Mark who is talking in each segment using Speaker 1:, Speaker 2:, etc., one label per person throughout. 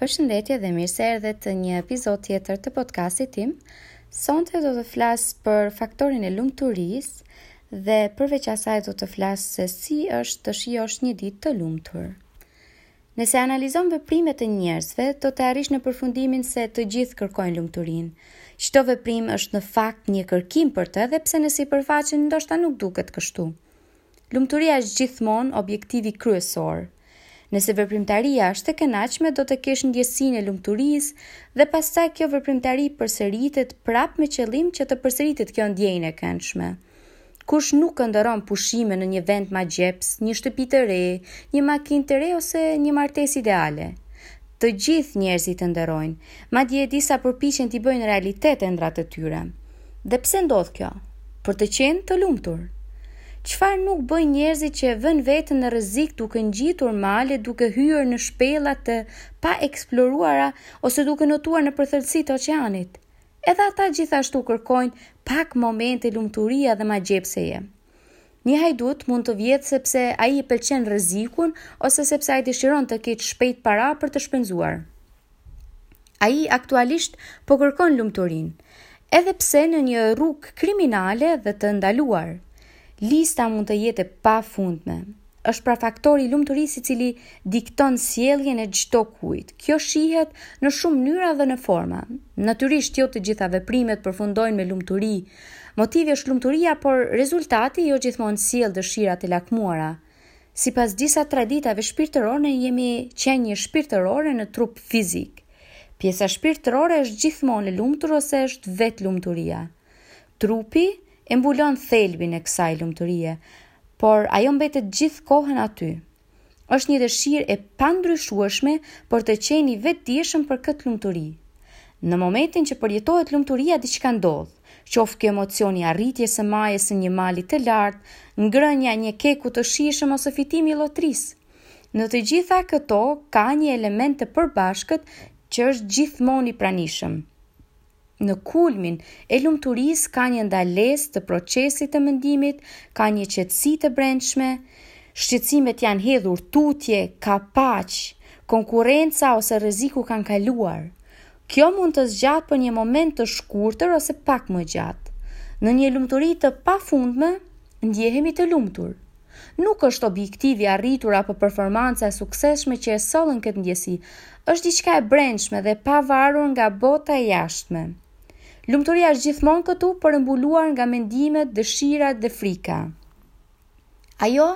Speaker 1: Përshëndetje dhe mirë se erdhe te një epizod tjetër të podcastit tim. Sonte do të flas për faktorin e lumturisë dhe përveç asaj do të flas se si është të shijosh një ditë të lumtur. Nëse analizon veprimet e njerëzve, do të arrish në përfundimin se të gjithë kërkojnë lumturinë. Çdo veprim është në fakt një kërkim për të, edhe pse në sipërfaqe ndoshta nuk duket kështu. Lumturia është gjithmonë objektivi kryesor. Nëse veprimtaria është e kënaqshme do të kesh ndjesinë e lumturisë dhe pastaj kjo veprimtari përsëritet prapë me qëllim që të përsëritet kjo ndjenjë e këndshme. Kush nuk ëndërron pushime në një vend magjepsës, një shtëpi të re, një makinë të re ose një martesë ideale? Të gjithë njerëzit ëndërrojnë, Madje disa përpiqen t'i bëjnë realitet ëndrrat e tyre. Dhe pse ndodh kjo? Për të qenë të lumtur. Çfarë nuk bëjnë njerëzit që e vënë veten në rrezik duke ngjitur male, duke hyrë në shpella të paeksploruara ose duke notuar nëpër thellësi të oqeanit? Edhe ata gjithashtu kërkojnë pak momente lumturie dhe magjepsjeje. Një hajdut mund të vjedhë sepse ai i pëlqen rrezikun ose sepse ai dëshiron të ketë shpejt para për të shpenzuar. Ai aktualisht po kërkon lumturinë, edhe pse në një rrugë kriminale dhe të ndaluar. Lista mund të jetë e pafundme. Është pra faktori i lumturisë i cili dikton sjelljen e çdokujt. Kjo shihet në shumë mënyra dhe në forma. Natyrisht jo të gjitha veprimet përfundojnë me lumturi. Motivi është lumturia, por rezultati jo gjithmonë sjell dëshirat e lakmuara. Sipas disa traditave shpirtërore jemi qenie shpirtërore në trup fizik. Pjesa shpirtërore është gjithmonë e lumtur ose është vetë lumturia. Trupi e mbulon thelbin e kësaj lumturie, por ajo mbetet gjithë kohën aty. Është një dëshirë e pandryshueshme për të qenë i vetëdijshëm për këtë lumturi. Në momentin që përjetohet lumturia diçka ndodh. Qoftë kjo emocioni i arritjes së majës së një mali të lartë, ngrënia e një keku të shijshëm ose fitimi i llotarisë. Në të gjitha këto ka një element të përbashkët që është gjithmonë i pranishëm. Në kulmin e lumturisë ka një ndalesë të procesit të mendimit, ka një qetësi të brendshme, shqetësimet janë hedhur tutje, ka paqë, konkurrenca ose rreziku kanë kaluar. Kjo mund të zgjatë për një moment të shkurtër ose pak më gjatë. Në një lumturi të pafundme, ndjehemi të lumtur. Nuk është objektivi i arritur apo performanca e suksesshme që e sollën këtë ndjesi, është diçka e brendshme dhe e pavarur nga bota e jashtme. Lumturia është gjithmonë këtu, por e mbuluar nga mendimet, dëshirat dhe frika. Ajo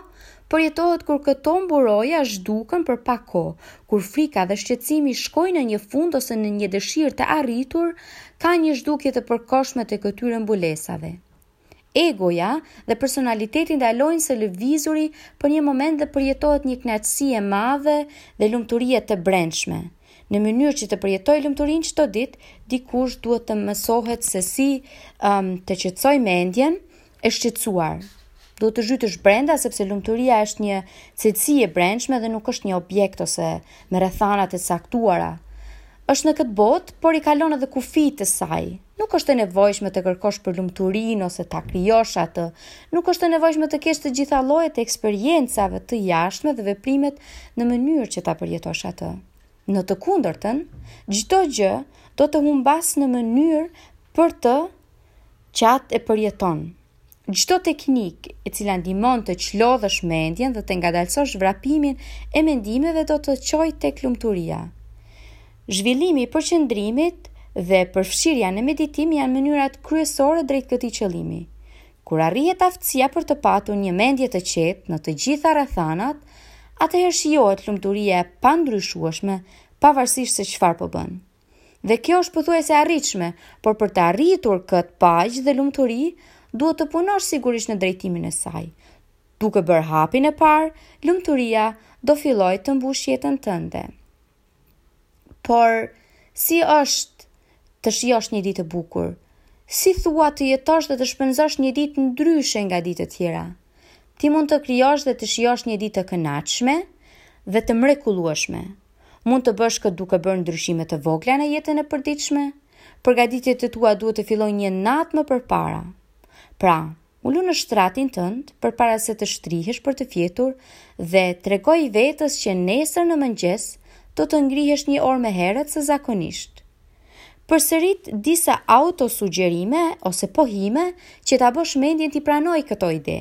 Speaker 1: përjetohet kur këto mburoja zhduken për pak kohë, kur frika dhe shqetësimi shkojnë në një fund ose në një dëshirë të arritur, ka një zhdukje të përkohshme të këtyre mbulesave. Egoja dhe personaliteti ndalojnë së lëvizuri për një moment dhe përjetohet një kënaqësi e madhe dhe lumturie të brendshme. Në mënyrë që të përjetojë lumturinë çdo ditë, dikush duhet të mësohet se si um, të qetësojë mendjen, e shqetësuar. Duhet të zhytesh brenda sepse lumturia është një cilësi e brendshme dhe nuk është një objekt ose me rrethana të caktuara. Është në këtë botë, por i kalon edhe kufijtë të saj. Nuk është e nevojshme të kërkosh për lumturinë ose ta krijosh atë. Nuk është e nevojshme të kesh të gjitha llojet e eksperiencave të jashtme dhe veprimet në mënyrë që ta përjetosh atë. Në të kundërtën, çdo gjë do të humbas në mënyrë për të që atë e përjeton. Çdo teknikë e cila ndihmon të çlodhësh mendjen dhe të ngadalësosh vrapimin e mendimeve do të çojë tek lumturia. Zhvillimi i përqendrimit dhe përfshirja në meditim janë mënyrat kryesore drejt këtij qëllimi. Kur arrihet aftësia për të patur një mendje të qetë në të gjitha rrethanat, atëherë shijohet lumturia e pandryshueshme, pavarësisht se çfarë po bën. Dhe kjo është pothuajse e arritshme, por për të arritur këtë paqë dhe lumturi, duhet të punosh sigurisht në drejtimin e saj. Duke bërë hapin e parë, lumturia do fillojë të mbush jetën tënde. Por si është të shijosh një ditë të bukur? Si thua të jetosh dhe të shpenzosh një ditë ndryshe nga ditët e tjera? Ti mund të krijosh dhe të shijosh një ditë të kënaqshme dhe të mrekullueshme. Mund të bësh këtë duke bërë ndryshime të vogla në jetën e përditshme. Përgatitjet e tua duhet të fillojnë një natë më përpara. Pra, ulu në shtratin tënd përpara se të shtrihesh për të fjetur dhe tregoji vetes që nesër në mëngjes do të ngrihesh një orë më herët se zakonisht. Përsërit disa autosugjerime ose pohime që ta bësh mendjen t'i pranojë këto ide.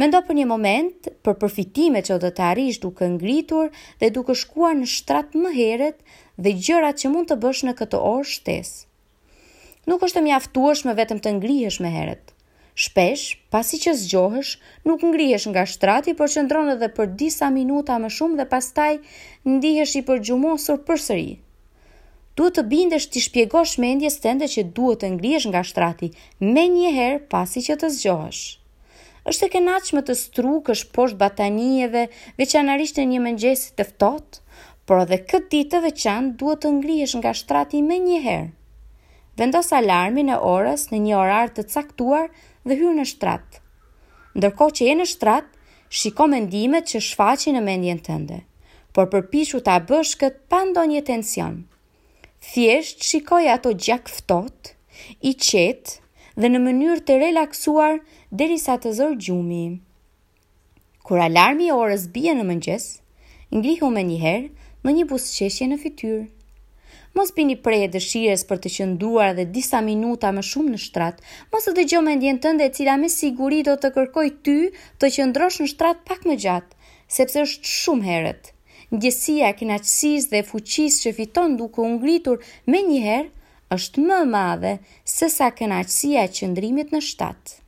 Speaker 1: Mendo për një moment për përfitimet që do të arrish duke ngritur dhe duke shkuar në shtrat më herët dhe gjërat që mund të bësh në këtë orë shtesë. Nuk është e mjaftueshme vetëm të ngrihesh më herët. Shpesh, pasi që zgjohesh, nuk ngrihesh nga shtrati, por qëndron edhe për disa minuta më shumë dhe pastaj ndihesh i përgjumosur përsëri. Duhet të bindesh t'i shpjegosh mendjes tënde që duhet të ngrihesh nga shtrati menjëherë pasi që të zgjohesh. Është e kënaqshme të strukësh poshtë batanijeve, veçanërisht në një mëngjes të ftohtë, por edhe këtë ditë të veçantë duhet të ngrihesh nga shtrati menjëherë. Vendos alarmin e orës në një orar të caktuar dhe hyr në shtrat. Ndërkohë që je në shtrat, Shiko mendimet që shfaqen në mendjen tënde, por përpiqu ta bësh këtë pa ndonjë tension. Thjesht shikoji ato gjakftohtë, i qetë dhe në mënyrë të relaksuar derisa të të zërë gjumi. Kur alarmi i orës bie në mëngjes, Ngrihu menjëherë me një buzëqeshje në fytyrë. Mos bjer pre e dëshirës për të qëndruar edhe disa minuta më shumë në shtrat. Mos e dëgjo mendjen tënde e cila me siguri do të kërkojë ty të qëndrosh në shtrat pak më gjatë, sepse është shumë herët. Ndjesia e kënaqësisë dhe fuqisë që fiton duke u ngritur menjëherë është më e madhe sesa kënaqësia e qëndrimit në shtrat.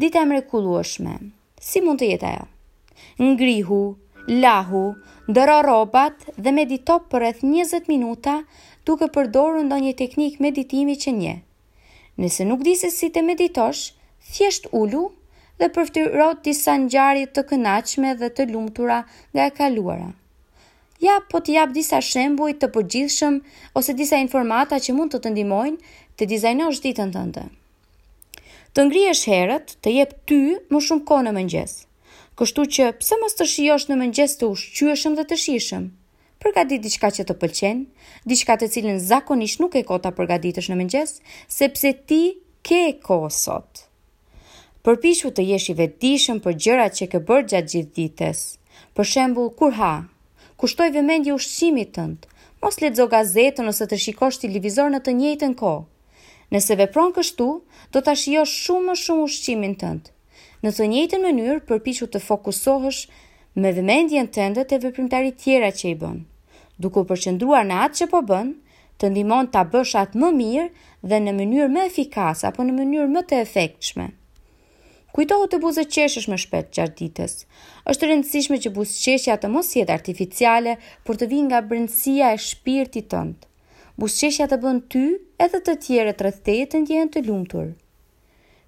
Speaker 1: Dita e mrekullueshme. Si mund të jetë ajo? Ngrihu, lahu, ndërro rrobat dhe medito për rreth 20 minuta duke përdorur ndonjë teknikë meditimi që njeh. Nëse nuk di se si të meditosh, thjesht ulu dhe përftyro disa ngjarje të kënaqshme dhe të lumtura nga e kaluara. Ja po të jap disa shembuj të përgjithshëm ose disa informata që mund të të ndihmojnë të dizajnosh ditën tënde. Të ngrihesh herët të jep ty më shumë kohë në mëngjes. Kështu që pse mos të shijosh një mëngjes të ushqyeshëm dhe të shijshëm? Përgatit diçka që të pëlqen, diçka të cilën zakonisht nuk ke kohë ta përgatitësh në mëngjes, sepse ti ke kohë sot. Përpiqu të jesh i vetëdijshëm për gjërat që ke bërë gjatë gjithë ditës. Për shembull, kur ha, kushtoji vëmendje ushqimit tënd. Mos lexo gazetën ose të shikosh televizor në të njëjtën kohë. Nëse vepron kështu, do ta shijosh shumë më shumë ushqimin tënd. Në të njëjtën mënyrë, përpiqu të fokusohesh me vëmendjen tënde te veprimtaritë tjera që i bën. Duke u përqendruar në atë që po bën, të ndihmon ta bësh atë më mirë dhe në mënyrë më efikase apo në mënyrë më të efektshme. Kujtohu të buzëqeshësh më shpesh gjatë ditës. Është e rëndësishme që buzëqeshja të mos jetë artificiale, por të vijë nga brendësia e shpirtit tënd. Buzëqeshja të bën ty edhe të tjerët rreth teje të ndjehen të lumtur.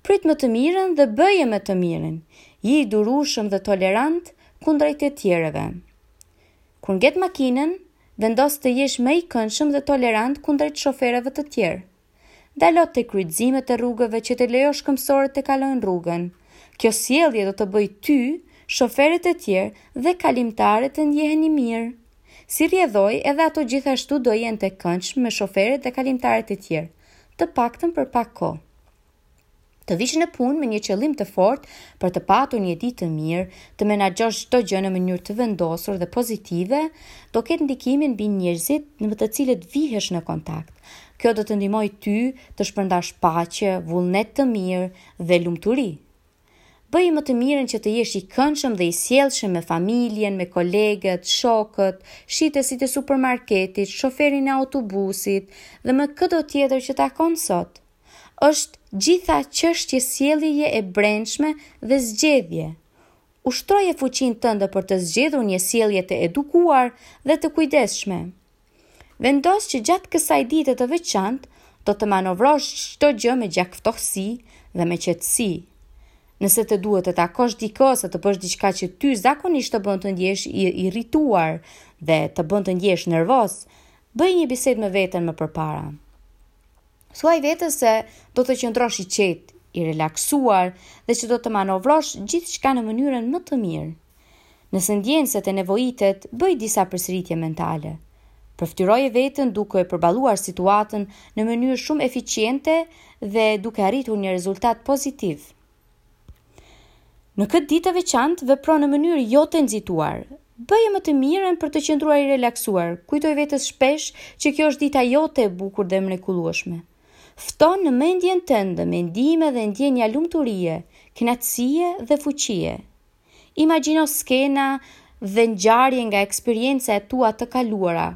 Speaker 1: Prit më të mirën dhe bëje më të mirën. Ji i durueshëm dhe tolerant kundrejt të tjerëve. Kur nget makinën, vendos të jesh më i këndshëm dhe tolerant kundrejt shoferëve të tjerë. Ndalo te kryqëzimet e rrugëve që të lejosh këmbësorët të kalojnë rrugën. Kjo sjellje do të bëjë ty, shoferët e tjerë dhe kalimtarët të ndjeheni mirë. Si rrjedhojë edhe ato gjithashtu do jenë të këndshmë me shoferët dhe kalimtarët e tjerë, të paktën për pak kohë. Të vish në punë me një qëllim të fortë për të patur një ditë të mirë, të menaxhosh çdo gjë në mënyrë të vendosur dhe pozitive, do ketë ndikimin mbi njerëzit me të cilët vihesh në kontakt. Kjo do të ndihmojë ty të shpërndash paqe, vullnet të mirë dhe lumturi. Bëj më të mirën që të jesh i këndshëm dhe i sjellshëm me familjen, me kolegët, shokët, shitësit e supermarketit, shoferin e autobusit dhe me këdo tjetër që takon sot. Është e gjitha çështje sjelljeje e brendshme dhe zgjedhje. Ushtroje fuqinë tënde për të zgjedhur një sjellje të edukuar dhe të kujdesshme. Vendos që gjatë kësaj dite të veçantë do të manovrosh çdo gjë me gjakftohësi dhe me qetësi. Nëse të duhet të takosh dikë ose të bësh diçka që ty zakonisht të bën të ndjesh i irrituar dhe të bën të ndjesh nervoz, bëj një bisedë me veten më përpara. Thuaji vetes se do të qëndrosh i qetë, i relaksuar dhe që do të manovrosh gjithçka në mënyrën më të mirë. Nëse ndjen se të nevojitet, bëj disa përsëritje mentale. Përfytyroje veten duke e përballuar situatën në mënyrë shumë eficiente dhe duke arritur një rezultat pozitiv. Në këtë ditë të veçantë, vepro në mënyrë jo të nxituar. Bëje më të mirën për të qëndruar i relaksuar. Kujtoji vetes shpesh që kjo është dita jote e bukur dhe e mrekullueshme. Fto në mendjen tënde mendime dhe ndjenja lumturie, kënaqësie dhe fuqie. Imagjino skena dhe ngjarje nga eksperiencat e tua të kaluara,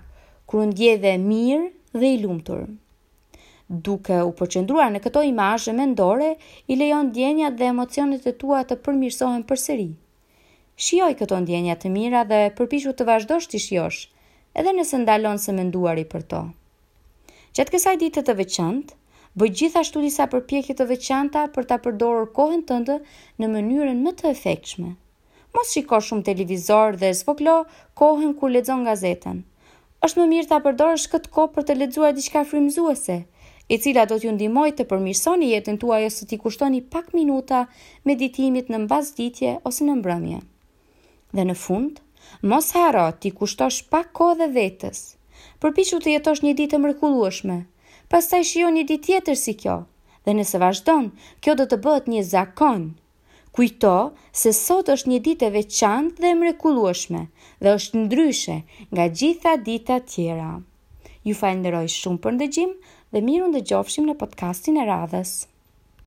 Speaker 1: kur u ndjeve mirë dhe i lumtur. Duke u përqendruar në këto imazhe mendore, i lejon ndjenjat dhe emocionet e tua të përmirësohen përsëri. Shijoji këto ndjenja të mira dhe përpiqu të vazhdosh t'i shijosh, edhe nëse ndalon së menduari për to. Gjatë kësaj dite të veçantë, bëj gjithashtu disa përpjekje të veçanta për ta përdorur kohën tënde në mënyrën më të efektshme. Mos shiko shumë televizor dhe zvogëlo kohën kur lexon gazetën. Është më mirë ta përdorësh këtë kohë për të lexuar diçka frymëzuese, e cila do t'ju ndihmojë të përmirësoni jetën tuaj ose t'i kushtoni pak minuta meditimit në mbasditje ose në mbrëmje. Dhe në fund, mos harro t'i kushtosh pak kohë dhe vetes. Përpiqu të jetosh një ditë të mrekullueshme. Pastaj shijo një ditë tjetër si kjo. Dhe nëse vazhdon, kjo do të bëhet një zakon. Kujto se sot është një ditë e veçantë dhe e mrekullueshme dhe është ndryshe nga gjitha ditët tjera. Ju falënderoj shumë për ndëgjim dhe mirë u ndëgjofshim në podcastin e radhës.